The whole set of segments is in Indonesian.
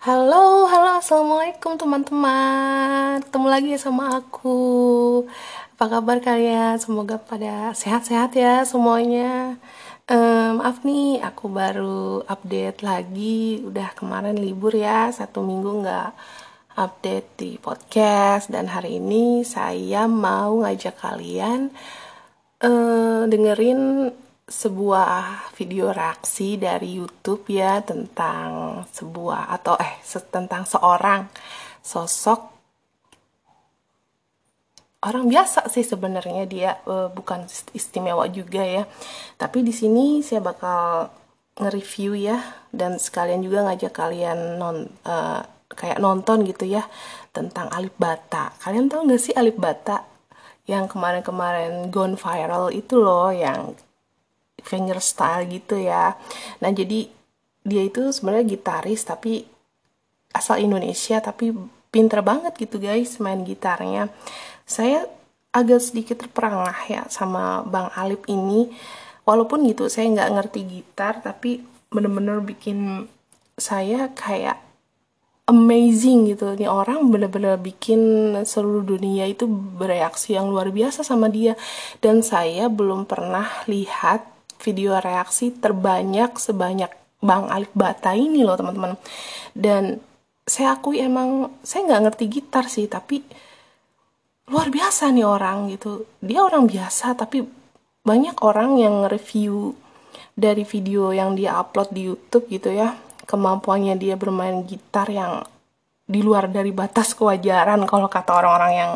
Halo, halo, assalamualaikum teman-teman. Ketemu lagi sama aku. Apa kabar kalian? Semoga pada sehat-sehat ya semuanya. Um, maaf nih, aku baru update lagi. Udah kemarin libur ya, satu minggu nggak update di podcast. Dan hari ini saya mau ngajak kalian uh, dengerin sebuah video reaksi dari YouTube ya tentang sebuah atau eh tentang seorang sosok orang biasa sih sebenarnya dia uh, bukan istimewa juga ya. Tapi di sini saya bakal nge-review ya dan sekalian juga ngajak kalian non uh, kayak nonton gitu ya tentang Alip Bata. Kalian tahu nggak sih Alip Bata yang kemarin-kemarin gone viral itu loh yang fingerstyle gitu ya. Nah jadi dia itu sebenarnya gitaris tapi asal Indonesia tapi pinter banget gitu guys main gitarnya. Saya agak sedikit terperangah ya sama Bang Alip ini. Walaupun gitu saya nggak ngerti gitar tapi bener-bener bikin saya kayak amazing gitu. Nih orang bener-bener bikin seluruh dunia itu bereaksi yang luar biasa sama dia. Dan saya belum pernah lihat video reaksi terbanyak sebanyak Bang Alif Bata ini loh teman-teman. Dan saya akui emang saya nggak ngerti gitar sih tapi luar biasa nih orang gitu. Dia orang biasa tapi banyak orang yang review dari video yang dia upload di YouTube gitu ya. Kemampuannya dia bermain gitar yang di luar dari batas kewajaran kalau kata orang-orang yang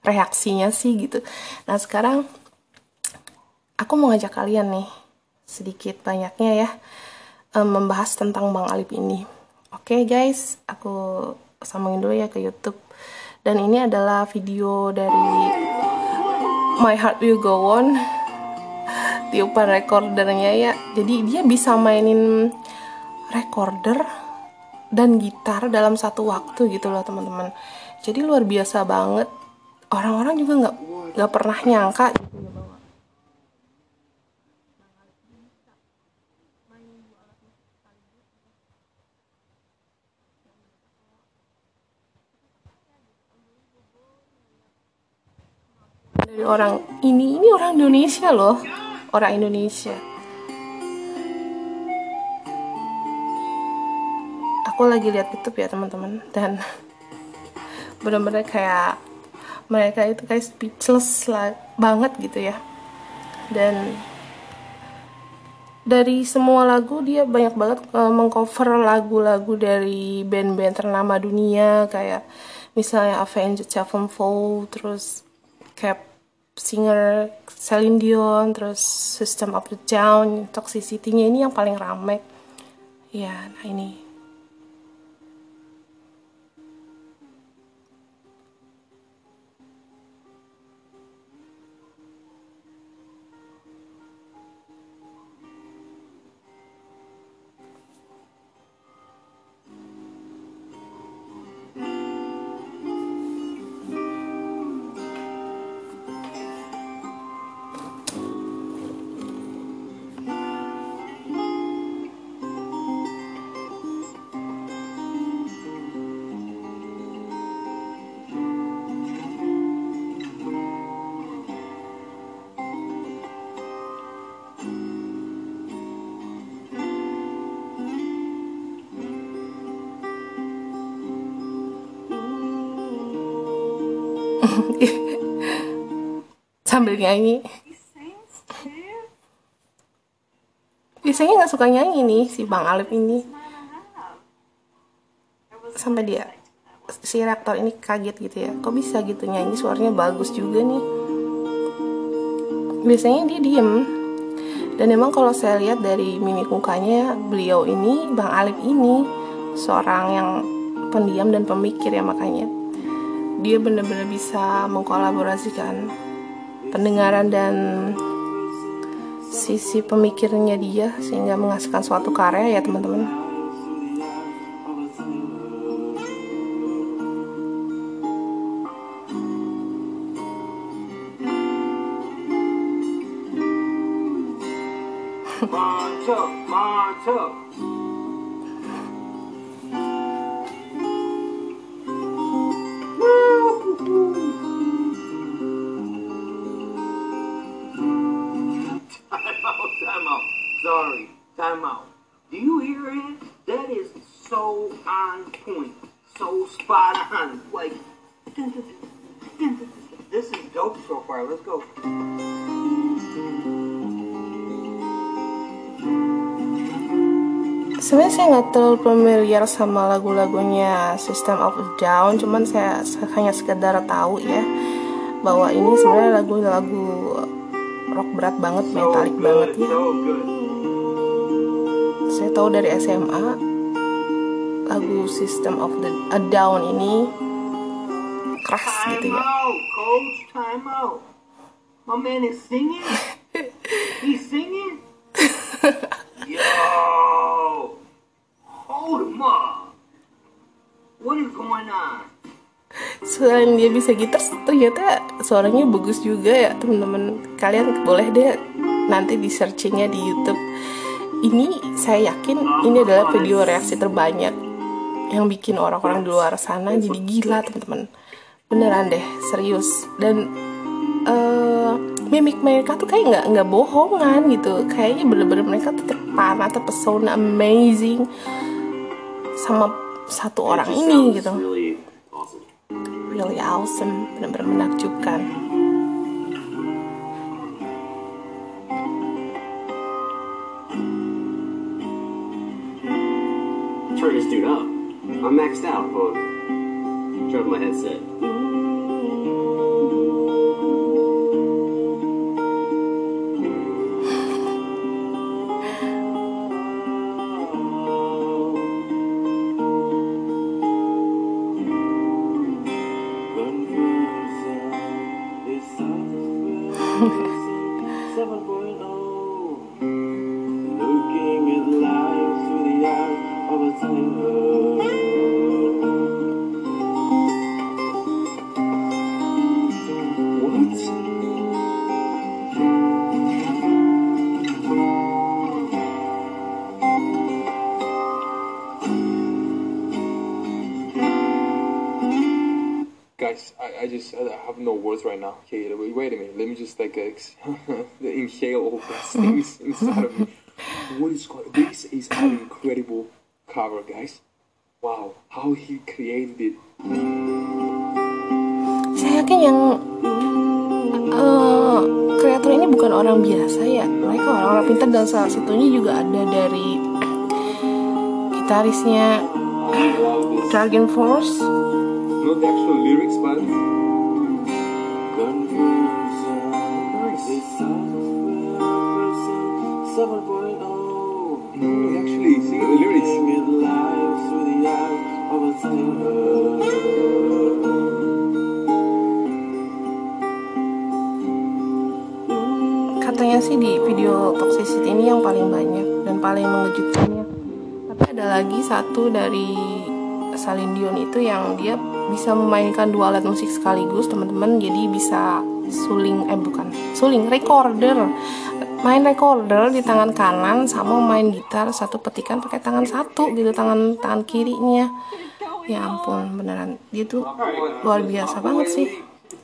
reaksinya sih gitu. Nah sekarang aku mau ngajak kalian nih sedikit banyaknya ya um, membahas tentang Bang Alip ini. Oke okay, guys, aku sambungin dulu ya ke YouTube. Dan ini adalah video dari My Heart Will Go On tiupan recordernya ya. Jadi dia bisa mainin recorder dan gitar dalam satu waktu gitu loh teman-teman. Jadi luar biasa banget. Orang-orang juga nggak nggak pernah nyangka dari orang ini ini orang Indonesia loh. Orang Indonesia. Aku lagi lihat YouTube ya teman-teman. Dan benar-benar kayak mereka itu kayak speechless lah banget gitu ya. Dan dari semua lagu dia banyak banget uh, mengcover lagu-lagu dari band-band ternama dunia. Kayak misalnya Avenged Sevenfold terus Cap singer Celine Dion terus System of the Down Toxicity-nya ini yang paling rame. Ya nah ini sambil nyanyi. Biasanya nggak suka nyanyi nih si Bang Alip ini. Sampai dia si rektor ini kaget gitu ya. Kok bisa gitu nyanyi suaranya bagus juga nih. Biasanya dia diem. Dan emang kalau saya lihat dari mimik mukanya beliau ini Bang Alip ini seorang yang pendiam dan pemikir ya makanya dia benar-benar bisa mengkolaborasikan pendengaran dan sisi pemikirnya dia sehingga menghasilkan suatu karya ya teman-teman. Mantap sebenarnya saya nggak terlalu familiar sama lagu-lagunya System of a Down cuman saya hanya sekedar tahu ya bahwa ini sebenarnya lagu-lagu rock berat banget metalik banget ya. Saya tahu dari SMA lagu System of the a Down ini keras gitu ya out, coach. Time out. My man is singing. He's singing. Yo, hold him up. What is going on? Selain dia bisa gitar ternyata suaranya bagus juga ya teman-teman. Kalian boleh deh nanti di searchingnya di YouTube. Ini saya yakin ini adalah video reaksi terbanyak yang bikin orang-orang di luar sana jadi gila teman-teman. Beneran deh serius. Dan eh, mimik mereka tuh kayak nggak nggak bohongan gitu. Kayaknya bener-bener mereka tuh terpana terpesona amazing sama satu orang ini gitu Really awesome. benar-benar menakjubkan Turn this dude up. I'm maxed out, turn up my headset. Okay. like ex- inhale all those things inside of me. What is going? This is an incredible cover, guys. Wow, how he created it. saya yakin yang eh, kreator ini bukan orang biasa ya mereka orang-orang pintar dan salah satunya juga ada dari gitarisnya Dragon Force Not the actual lyrics, but katanya sih di video Toxicity ini yang paling banyak dan paling mengejutkannya. Tapi ada lagi satu dari Celine Dion itu yang dia bisa memainkan dua alat musik sekaligus teman-teman. Jadi bisa suling eh bukan suling recorder. Main recorder di tangan kanan sama main gitar satu petikan pakai tangan satu gitu tangan tangan kirinya ya ampun beneran. Dia tuh luar biasa banget sih.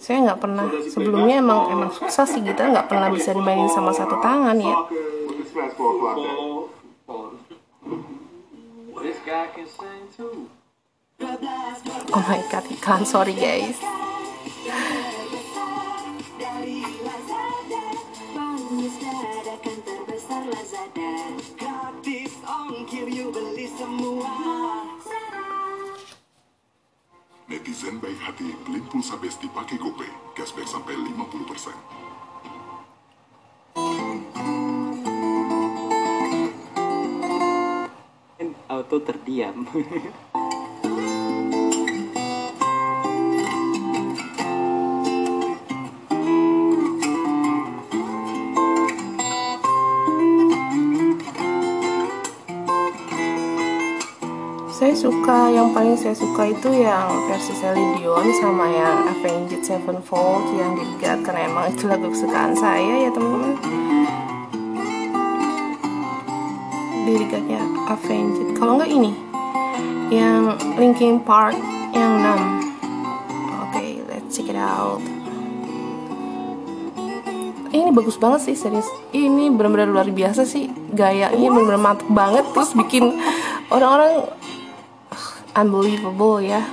Saya nggak pernah sebelumnya emang emang susah sih gitar nggak pernah bisa dimainin sama satu tangan ya. Oh my god iklan sorry guys Netizen baik hati, pelit pulsa Besti pakai GoPay, cashback sampai 50%. auto terdiam suka yang paling saya suka itu yang versi Celine Dion sama yang Avenged Sevenfold yang dilihat karena emang itu lagu kesukaan saya ya teman-teman. Liriknya Avenged. Kalau nggak ini yang Linkin Park yang 6 oke let's check it out. Ini bagus banget sih serius. Ini benar-benar luar biasa sih. Gayanya benar-benar mantep banget terus bikin orang-orang unbelievable yeah.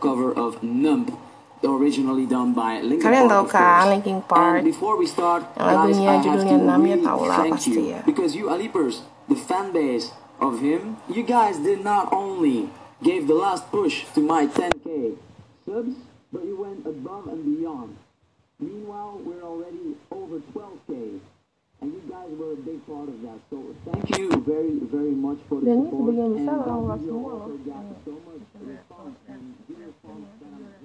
cover of Numb, originally done by Linkin Kalian Park. tahu of kan. Linkin Park? And before we start, guys, I have to really thank you ya. because you Alipers, the fan base of him, you guys did not only gave the last push to my 10k subs, but you went above and beyond. Meanwhile, we're already over 12k. And you guys were a big part of that. So thank you very, very much for the support. And luar you semua also got so much response and response that I'm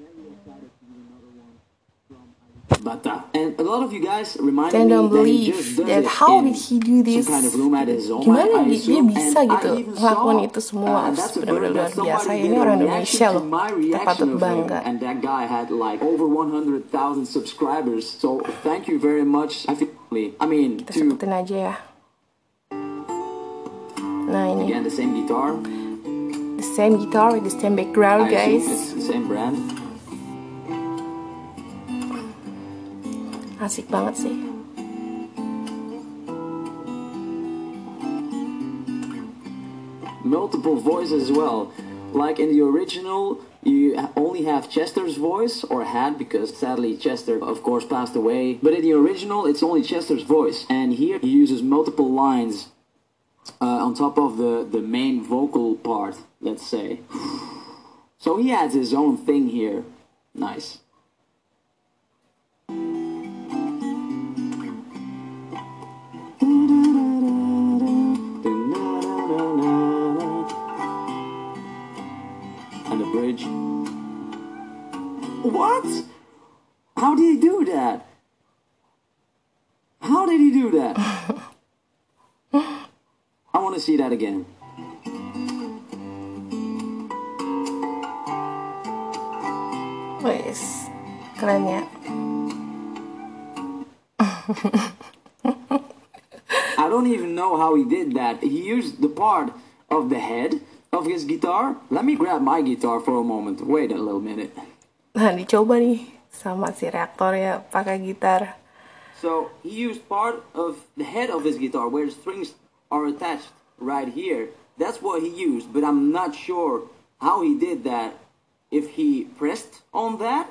And a lot of you guys me don't that believe how did he do this? kind of. Gimana I, dia, assume. bisa gitu saw, itu semua uh, benar-benar luar biasa. Ini orang Indonesia loh, kita patut bangga. And that guy had like over 100,000 subscribers. So thank you very much. I feel, I mean, Kita sebutin aja ya. Nah ini again the same guitar. the same guitar with the same background guys. it's the same brand. Asik banget sih. multiple voices as well. Like in the original, you only have Chester's voice, or had, because sadly Chester, of course, passed away. But in the original, it's only Chester's voice. And here he uses multiple lines uh, on top of the, the main vocal part, let's say. So he adds his own thing here. Nice. What? How did he do that? How did he do that? I want to see that again. Wes, keren ya. I don't even know how he did that. He used the part of the head of his guitar. Let me grab my guitar for a moment. Wait a little minute. Nah dicoba nih sama si reaktor ya pakai gitar. So he used part of the head of his guitar where the strings are attached right here. That's what he used, but I'm not sure how he did that. If he pressed on that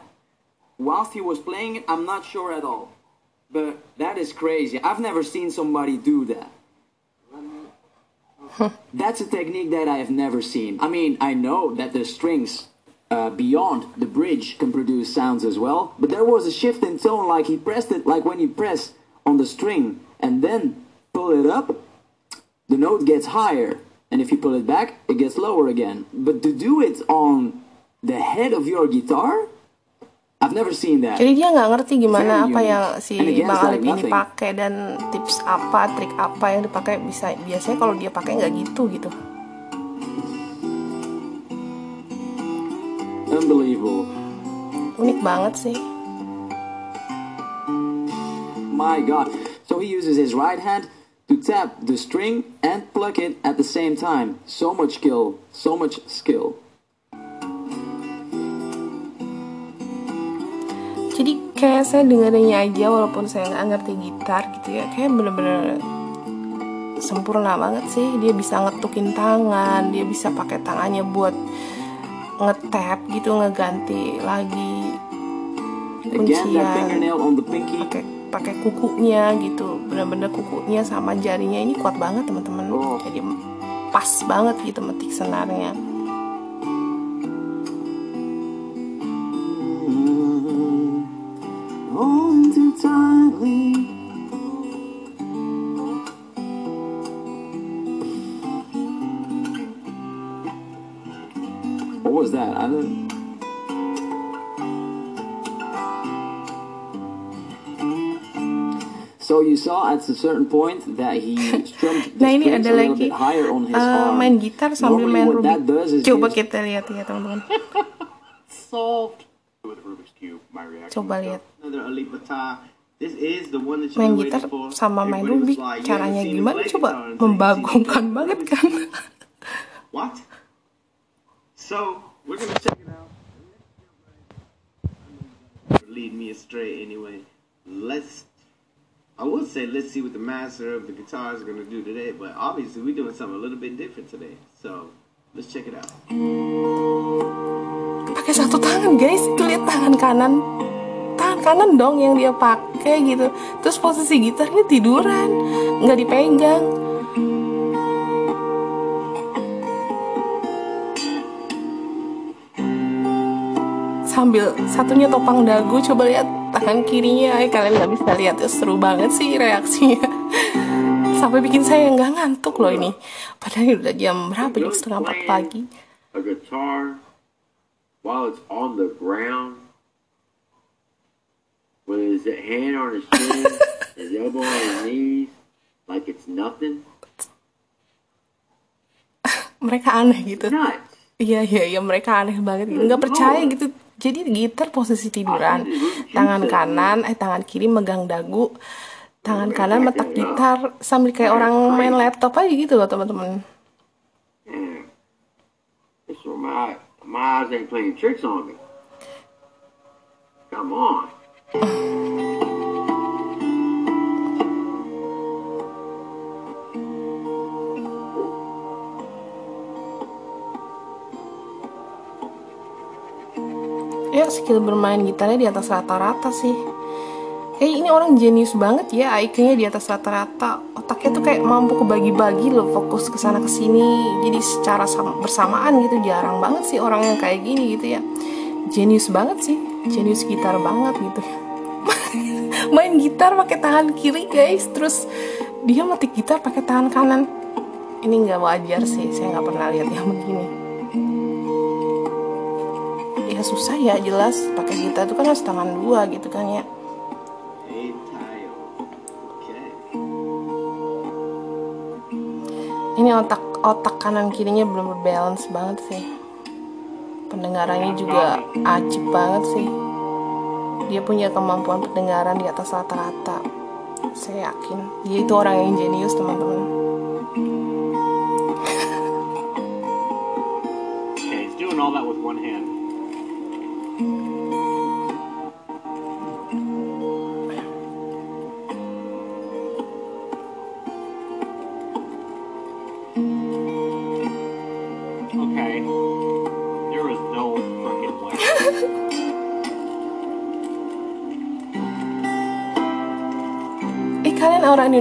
whilst he was playing it, I'm not sure at all. But that is crazy. I've never seen somebody do that. That's a technique that I have never seen. I mean, I know that the strings uh, beyond the bridge can produce sounds as well, but there was a shift in tone, like he pressed it, like when you press on the string and then pull it up, the note gets higher, and if you pull it back, it gets lower again. But to do it on the head of your guitar, I've never seen that. Jadi dia nggak ngerti gimana Very apa unique. yang si Bang it's like ini pakai dan tips apa, trik apa yang dipakai bisa biasanya kalau dia pakai nggak gitu gitu. Unbelievable. Unik banget sih. My god. So he uses his right hand to tap the string and pluck it at the same time. So much skill. So much skill. Jadi kayak saya dengerinnya aja walaupun saya nggak ngerti gitar gitu ya, kayak bener-bener sempurna banget sih. Dia bisa ngetukin tangan, dia bisa pakai tangannya buat ngetap gitu, ngeganti lagi kuncian. pakai pakai kukunya gitu bener-bener kukunya sama jarinya ini kuat banget teman-teman Oh. jadi pas banget gitu metik senarnya too tightly. nah ini ada lagi bit higher on his arm. main gitar sambil Normally main what that Rubik does is coba gives- kita lihat ya teman-teman coba lihat Another elite guitar. This is the one that you've main gitar sama main Rubik like, "You caranya gimana coba membagongkan banget kan Cube." What? So we're gonna check it out. Lead me astray anyway. Let's. I would say let's see what the master of the guitar is gonna do today, but obviously we're doing something a little bit different today. So Let's check it out. pakai satu tangan guys itu lihat tangan kanan tangan kanan dong yang dia pakai gitu terus posisi gitarnya tiduran nggak dipegang sambil satunya topang dagu coba lihat tangan kirinya eh kalian nggak bisa lihat ya seru banget sih reaksinya. Sampai bikin saya nggak ngantuk loh ini. Padahal udah jam berapa jam setengah empat pagi. A guitar while it's on the ground. With his hand on his chin, his elbow on his knees, like it's nothing. mereka aneh gitu. Iya iya iya mereka aneh banget. Nggak percaya gitu jadi gitar posisi tiduran tangan kanan eh tangan kiri megang dagu tangan kanan metak gitar sambil kayak orang main laptop aja gitu loh teman-teman Yeah. This one, my, my eyes ain't playing tricks on me. Come on. Ya skill bermain gitarnya di atas rata-rata sih. Kayak ini orang jenius banget ya IQ-nya di atas rata-rata. Otaknya tuh kayak mampu kebagi-bagi loh fokus ke sana ke sini. Jadi secara sam- bersamaan gitu jarang banget sih orang yang kayak gini gitu ya. Jenius banget sih jenius gitar banget gitu. Main gitar pakai tangan kiri guys. Terus dia metik gitar pakai tangan kanan. Ini nggak wajar sih saya nggak pernah lihat yang begini ya susah ya jelas. Pakai gitar itu kan harus tangan dua gitu kan ya. Ini otak otak kanan kirinya belum berbalance banget sih. Pendengarannya juga ajib banget sih. Dia punya kemampuan pendengaran di atas rata-rata. Saya yakin. Dia itu orang yang jenius teman-teman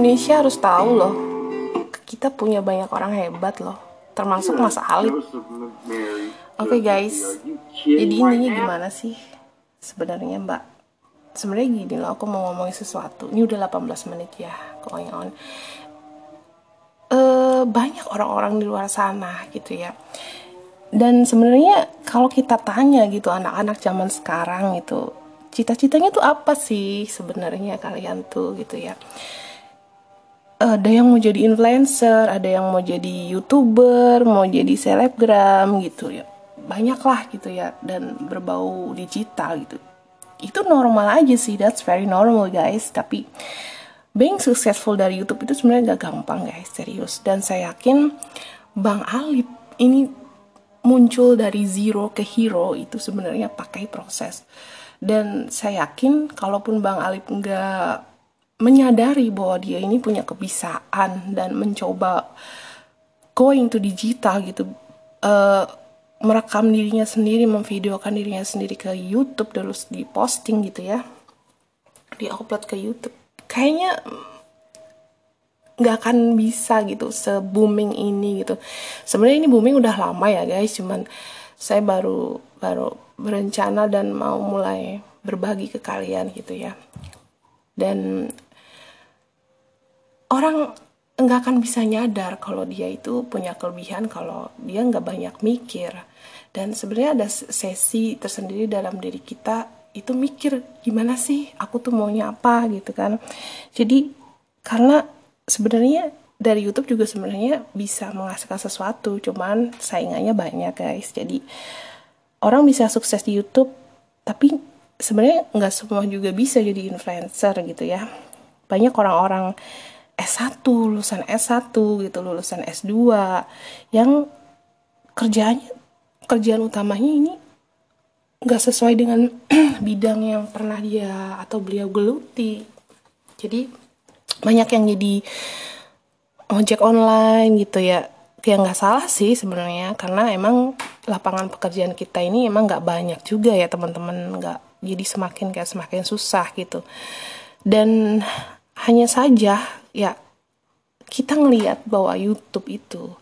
Indonesia harus tahu loh kita punya banyak orang hebat loh termasuk Mas Mary. Oke guys, you kidding jadi intinya gimana sih sebenarnya Mbak? Sebenarnya gini loh, aku mau ngomongin sesuatu. Ini udah 18 menit ya, going on. Eh banyak orang-orang di luar sana gitu ya. Dan sebenarnya kalau kita tanya gitu anak-anak zaman sekarang itu cita-citanya tuh apa sih sebenarnya kalian tuh gitu ya? Ada yang mau jadi influencer, ada yang mau jadi youtuber, mau jadi selebgram gitu ya. Banyak lah gitu ya dan berbau digital gitu. Itu normal aja sih, that's very normal guys. Tapi being successful dari YouTube itu sebenarnya gak gampang guys, serius. Dan saya yakin Bang Alip ini muncul dari zero ke hero itu sebenarnya pakai proses. Dan saya yakin kalaupun Bang Alip nggak menyadari bahwa dia ini punya kebisaan dan mencoba going to digital gitu. Eh, merekam dirinya sendiri memvideokan dirinya sendiri ke YouTube terus diposting gitu ya. Di upload ke YouTube. Kayaknya nggak akan bisa gitu se booming ini gitu. Sebenarnya ini booming udah lama ya guys. Cuman saya baru baru berencana dan mau mulai berbagi ke kalian gitu ya. Dan orang nggak akan bisa nyadar kalau dia itu punya kelebihan kalau dia nggak banyak mikir. Dan sebenarnya ada sesi tersendiri dalam diri kita itu mikir gimana sih? Aku tuh maunya apa? gitu kan. Jadi karena sebenarnya dari YouTube juga sebenarnya bisa menghasilkan sesuatu cuman saingannya banyak guys. Jadi orang bisa sukses di YouTube tapi sebenarnya nggak semua juga bisa jadi influencer gitu ya. Banyak orang-orang S1 lulusan S1 gitu lulusan S2 yang kerjanya kerjaan utamanya ini nggak sesuai dengan bidang yang pernah dia atau beliau geluti. Jadi banyak yang jadi ojek online gitu ya. Ya nggak salah sih sebenarnya karena emang lapangan pekerjaan kita ini emang nggak banyak juga ya teman-teman. Nggak jadi semakin kayak semakin susah gitu. Dan hanya saja ya kita ngelihat bahwa YouTube itu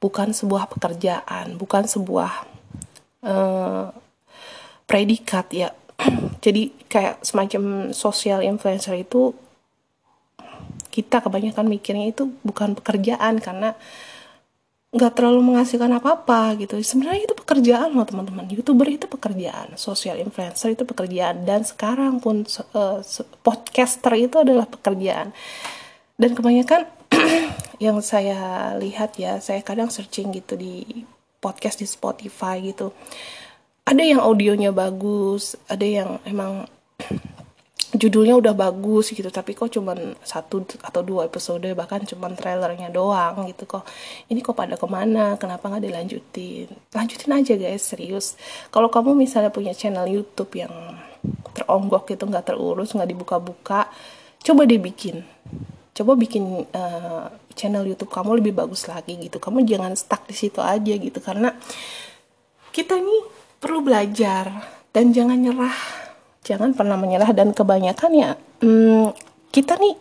bukan sebuah pekerjaan bukan sebuah uh, predikat ya. Jadi kayak semacam social influencer itu kita kebanyakan mikirnya itu bukan pekerjaan karena nggak terlalu menghasilkan apa-apa gitu. Sebenarnya itu pekerjaan loh teman-teman. Youtuber itu pekerjaan social influencer itu pekerjaan dan sekarang pun uh, podcaster itu adalah pekerjaan dan kebanyakan yang saya lihat ya saya kadang searching gitu di podcast di Spotify gitu. Ada yang audionya bagus ada yang emang judulnya udah bagus gitu tapi kok cuman satu atau dua episode bahkan cuman trailernya doang gitu kok. Ini kok pada ke mana? Kenapa nggak dilanjutin? Lanjutin aja guys serius. Kalau kamu misalnya punya channel YouTube yang teronggok gitu nggak terurus nggak dibuka-buka coba dibikin coba bikin uh, channel YouTube kamu lebih bagus lagi gitu kamu jangan stuck di situ aja gitu karena kita ini perlu belajar dan jangan nyerah jangan pernah menyerah dan kebanyakan ya hmm, kita nih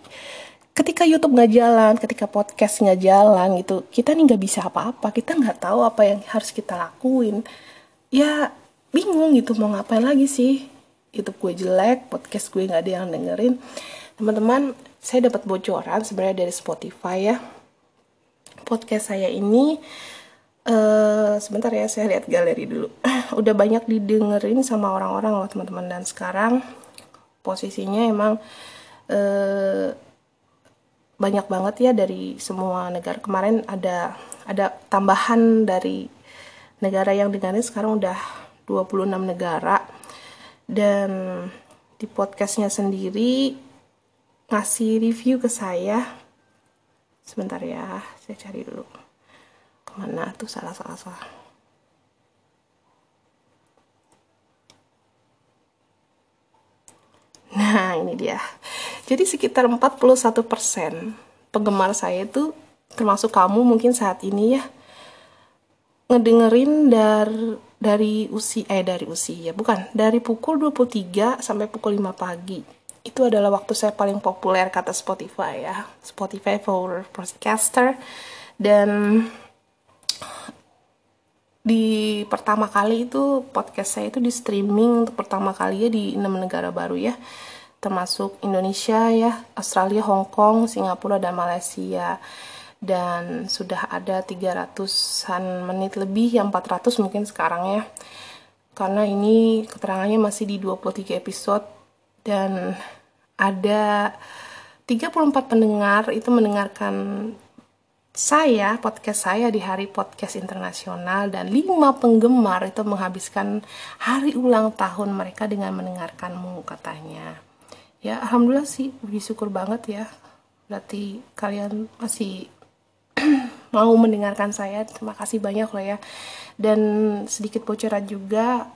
ketika YouTube nggak jalan, ketika podcast nggak jalan gitu, kita nih nggak bisa apa-apa, kita nggak tahu apa yang harus kita lakuin. Ya bingung gitu mau ngapain lagi sih? YouTube gue jelek, podcast gue nggak ada yang dengerin. Teman-teman, saya dapat bocoran sebenarnya dari Spotify ya. Podcast saya ini Uh, sebentar ya saya lihat galeri dulu. Udah banyak didengerin sama orang-orang loh teman-teman. Dan sekarang posisinya emang uh, banyak banget ya dari semua negara. Kemarin ada ada tambahan dari negara yang dengerin. Sekarang udah 26 negara. Dan di podcastnya sendiri ngasih review ke saya. Sebentar ya saya cari dulu. Mana tuh salah salah salah Nah, ini dia. Jadi sekitar 41% penggemar saya itu termasuk kamu mungkin saat ini ya ngedengerin dari dari usia eh dari usia bukan. Dari pukul 23 sampai pukul 5 pagi itu adalah waktu saya paling populer kata Spotify ya. Spotify for podcaster dan di pertama kali itu podcast saya itu di streaming. Untuk pertama kali ya di enam negara baru ya. Termasuk Indonesia ya Australia Hong Kong Singapura dan Malaysia. Dan sudah ada 300-an menit lebih yang 400 mungkin sekarang ya. Karena ini keterangannya masih di 23 episode dan ada 34 pendengar itu mendengarkan saya, podcast saya di hari podcast internasional dan lima penggemar itu menghabiskan hari ulang tahun mereka dengan mendengarkanmu katanya. Ya, alhamdulillah sih, puji syukur banget ya. Berarti kalian masih mau mendengarkan saya. Terima kasih banyak loh ya. Dan sedikit bocoran juga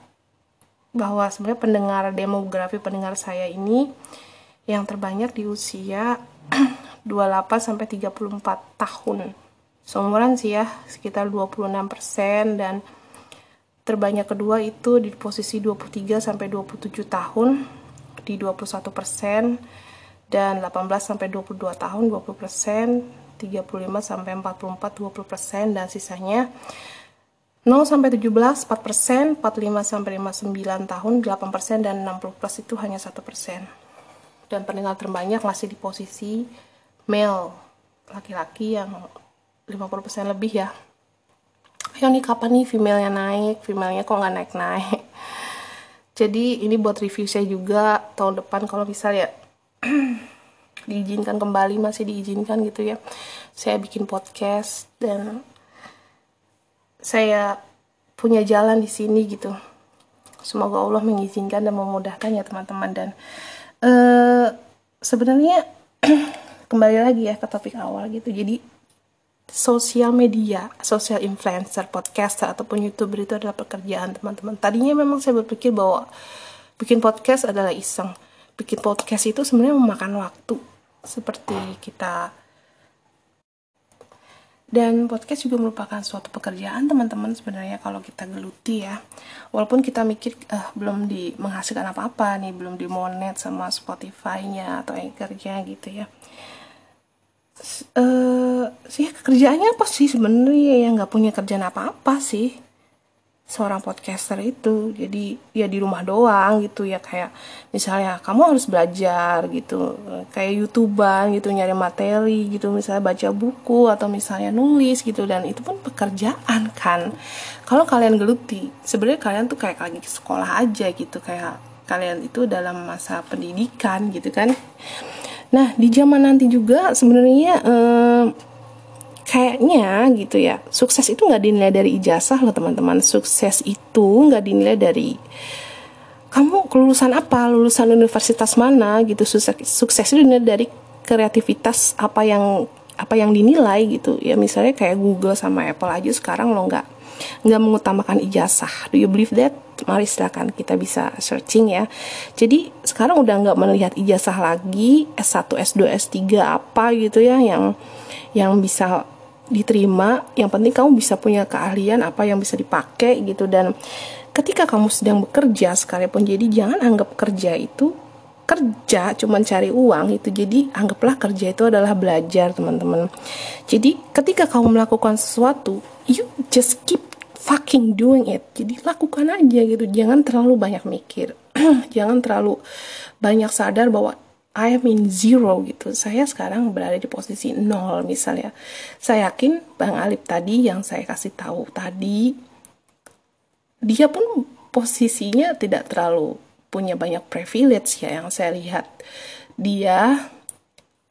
bahwa sebenarnya pendengar demografi pendengar saya ini yang terbanyak di usia 28 sampai 34 tahun. Seumuran sih ya, sekitar 26% dan terbanyak kedua itu di posisi 23 sampai 27 tahun di 21% dan 18 sampai 22 tahun 20%, 35 sampai 44 20% dan sisanya 0 sampai 17 4%, 45 sampai 59 tahun 8% dan 60 plus itu hanya 1%. Dan pendengar terbanyak masih di posisi male laki-laki yang 50% lebih ya. Yang nih kapan nih female-nya naik? Female-nya kok nggak naik-naik? Jadi ini buat review saya juga tahun depan kalau misalnya diizinkan kembali masih diizinkan gitu ya saya bikin podcast dan saya punya jalan di sini gitu semoga Allah mengizinkan dan memudahkan ya teman-teman dan uh, sebenarnya kembali lagi ya ke topik awal gitu jadi sosial media, sosial influencer, podcaster ataupun youtuber itu adalah pekerjaan teman-teman. Tadinya memang saya berpikir bahwa bikin podcast adalah iseng. Bikin podcast itu sebenarnya memakan waktu. Seperti kita dan podcast juga merupakan suatu pekerjaan teman-teman sebenarnya kalau kita geluti ya. Walaupun kita mikir uh, belum di menghasilkan apa-apa nih belum di monet sama Spotify-nya atau anchor-nya gitu ya. Uh, sih kerjaannya apa sih sebenarnya yang nggak punya kerjaan apa-apa sih seorang podcaster itu. Jadi ya di rumah doang gitu ya kayak misalnya kamu harus belajar gitu kayak youtuber gitu nyari materi gitu misalnya baca buku atau misalnya nulis gitu dan itu pun pekerjaan kan. Kalau kalian geluti sebenarnya kalian tuh kayak lagi ke sekolah aja gitu kayak kalian itu dalam masa pendidikan gitu kan. Nah di zaman nanti juga sebenarnya eh, kayaknya gitu ya sukses itu nggak dinilai dari ijazah loh teman-teman. Sukses itu nggak dinilai dari kamu kelulusan apa lulusan universitas mana gitu. Sukses sukses itu dinilai dari kreativitas apa yang apa yang dinilai gitu. Ya misalnya kayak Google sama Apple aja sekarang lo nggak nggak mengutamakan ijazah. Do you believe that? Mari silakan kita bisa searching ya. Jadi sekarang udah nggak melihat ijazah lagi S1 S2 S3 apa gitu ya yang yang bisa diterima yang penting kamu bisa punya keahlian apa yang bisa dipakai gitu. Dan ketika kamu sedang bekerja sekalipun jadi jangan anggap kerja itu kerja cuman cari uang itu. Jadi anggaplah kerja itu adalah belajar teman-teman. Jadi ketika kamu melakukan sesuatu you just keep fucking doing it. Jadi lakukan aja gitu. Jangan terlalu banyak mikir. Jangan terlalu banyak sadar bahwa I in zero gitu. Saya sekarang berada di posisi nol misalnya. Saya yakin Bang Alip tadi yang saya kasih tahu tadi, dia pun posisinya tidak terlalu punya banyak privilege ya yang saya lihat. Dia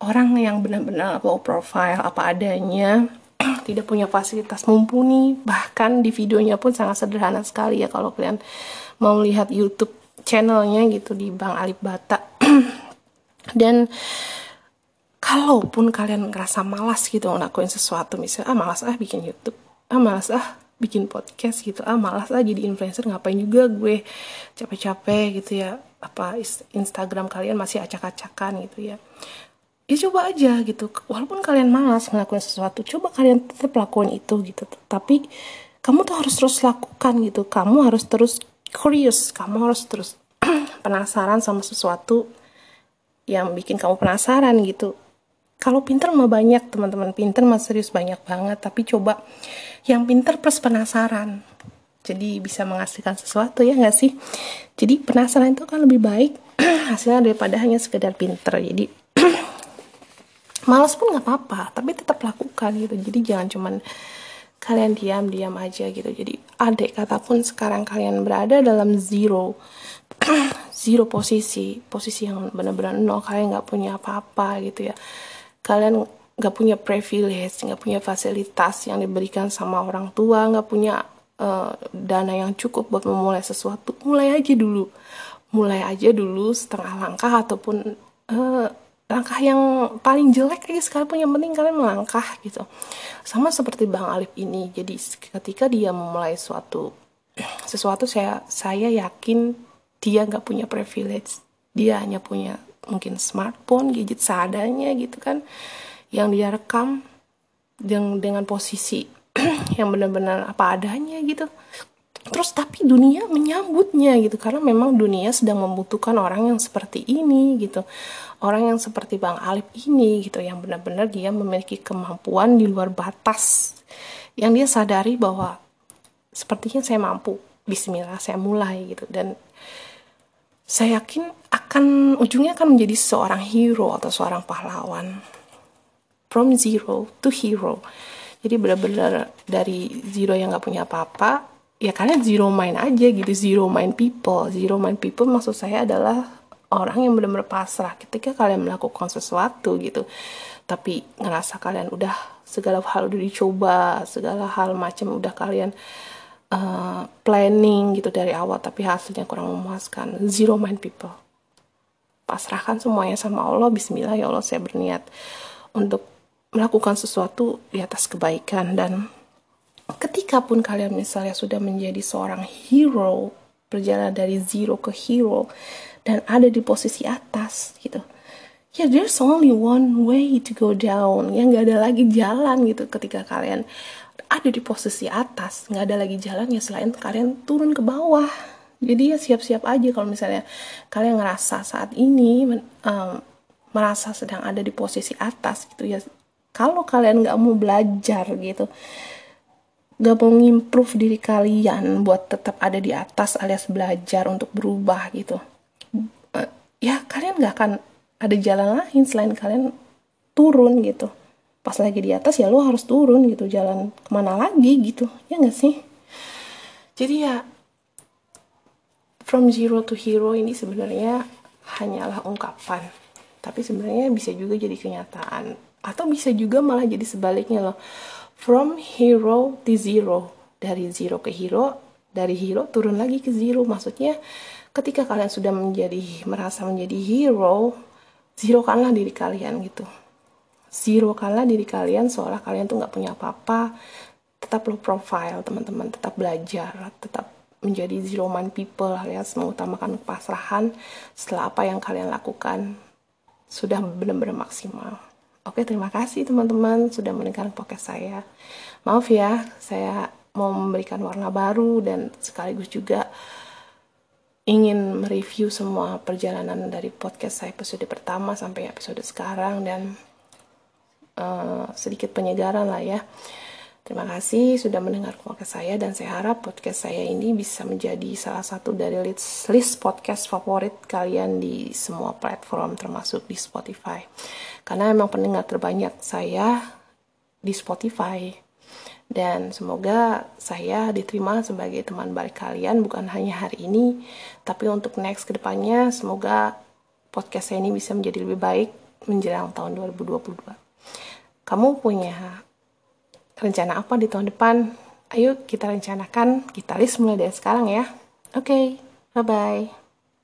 orang yang benar-benar low profile apa adanya, tidak punya fasilitas mumpuni, bahkan di videonya pun sangat sederhana sekali ya kalau kalian mau lihat YouTube channelnya gitu di Bang Alip Bata dan kalaupun kalian ngerasa malas gitu ngelakuin sesuatu misalnya ah malas ah bikin YouTube ah malas ah bikin podcast gitu ah malas ah jadi influencer ngapain juga gue capek-capek gitu ya apa Instagram kalian masih acak-acakan gitu ya. Ya coba aja gitu walaupun kalian malas ngelakuin sesuatu coba kalian tetap lakuin itu gitu. Tapi kamu tuh harus terus lakukan gitu kamu harus terus curious kamu harus terus penasaran sama sesuatu yang bikin kamu penasaran gitu. Kalau pinter mah banyak teman-teman. Pinter mah serius banyak banget. Tapi coba yang pinter plus penasaran. Jadi bisa menghasilkan sesuatu ya nggak sih? Jadi penasaran itu kan lebih baik hasilnya daripada hanya sekedar pinter. Jadi malas pun nggak apa-apa tapi tetap lakukan gitu. Jadi jangan cuman kalian diam-diam aja gitu. Jadi adek kata pun sekarang kalian berada dalam zero zero posisi posisi yang benar-benar nol. Kalian nggak punya apa-apa gitu ya. Kalian nggak punya privilege nggak punya fasilitas yang diberikan sama orang tua nggak punya uh, dana yang cukup buat memulai sesuatu. Mulai aja dulu. Mulai aja dulu setengah langkah ataupun uh, langkah yang paling jelek aja sekalipun. Yang penting kalian melangkah gitu. Sama seperti bang Alif ini. Jadi ketika dia memulai suatu sesuatu saya saya yakin dia nggak punya privilege. Dia hanya punya mungkin smartphone gadget seadanya gitu kan yang dia rekam dengan dengan posisi yang benar-benar apa adanya gitu. Terus tapi dunia menyambutnya gitu karena memang dunia sedang membutuhkan orang yang seperti ini gitu. Orang yang seperti Bang Alif ini gitu yang benar-benar dia memiliki kemampuan di luar batas. Yang dia sadari bahwa sepertinya saya mampu Bismillah saya mulai gitu. Dan saya yakin akan ujungnya akan menjadi seorang hero atau seorang pahlawan. From zero to hero. Jadi benar-benar dari zero yang nggak punya apa-apa ya kalian zero mind aja gitu. Zero mind people. Zero mind people maksud saya adalah orang yang benar-benar pasrah ketika kalian melakukan sesuatu gitu. Tapi ngerasa kalian udah segala hal udah dicoba segala hal macam udah kalian uh, planning gitu dari awal tapi hasilnya kurang memuaskan. Zero mind people. Pasrahkan semuanya sama Allah Bismillah ya Allah saya berniat untuk melakukan sesuatu di atas kebaikan. Dan ketika pun kalian misalnya sudah menjadi seorang hero berjalan dari zero ke hero dan ada di posisi atas gitu ya there's only one way to go down. Ya nggak ada lagi jalan gitu ketika kalian ada di posisi atas nggak ada lagi jalan ya selain kalian turun ke bawah. Jadi ya siap-siap aja kalau misalnya kalian ngerasa saat ini um, merasa sedang ada di posisi atas gitu ya. Kalau kalian nggak mau belajar gitu nggak mau ngimprove diri kalian buat tetap ada di atas alias belajar untuk berubah gitu uh, ya kalian nggak akan ada jalan lain selain kalian turun gitu pas lagi di atas ya lo harus turun gitu jalan ke mana lagi gitu ya nggak sih? Jadi ya from zero to hero ini sebenarnya hanyalah ungkapan. Tapi sebenarnya bisa juga jadi kenyataan atau bisa juga malah jadi sebaliknya loh. From hero to zero dari zero ke hero dari hero turun lagi ke zero. Maksudnya ketika kalian sudah menjadi merasa menjadi hero zero kanlah diri kalian gitu zero. Kanlah diri kalian seolah kalian tuh nggak punya apa-apa. Tetap low profile teman-teman. Tetap belajar. Tetap menjadi zero man people. Alias mengutamakan kepasrahan setelah apa yang kalian lakukan. Sudah benar-benar maksimal. Oke terima kasih teman-teman sudah mendengarkan podcast saya. Maaf ya saya mau memberikan warna baru dan sekaligus juga ingin mereview semua perjalanan dari podcast saya episode pertama sampai episode sekarang dan uh, sedikit penyegaran lah ya. Terima kasih sudah mendengar podcast saya dan saya harap podcast saya ini bisa menjadi salah satu dari list, list podcast favorit kalian di semua platform termasuk di Spotify. Karena memang pendengar terbanyak saya di Spotify dan semoga saya diterima sebagai teman baik kalian bukan hanya hari ini tapi untuk next ke depannya semoga podcast saya ini bisa menjadi lebih baik menjelang tahun 2022 kamu punya rencana apa di tahun depan? Ayo kita rencanakan kita list mulai dari sekarang ya. Oke okay, bye bye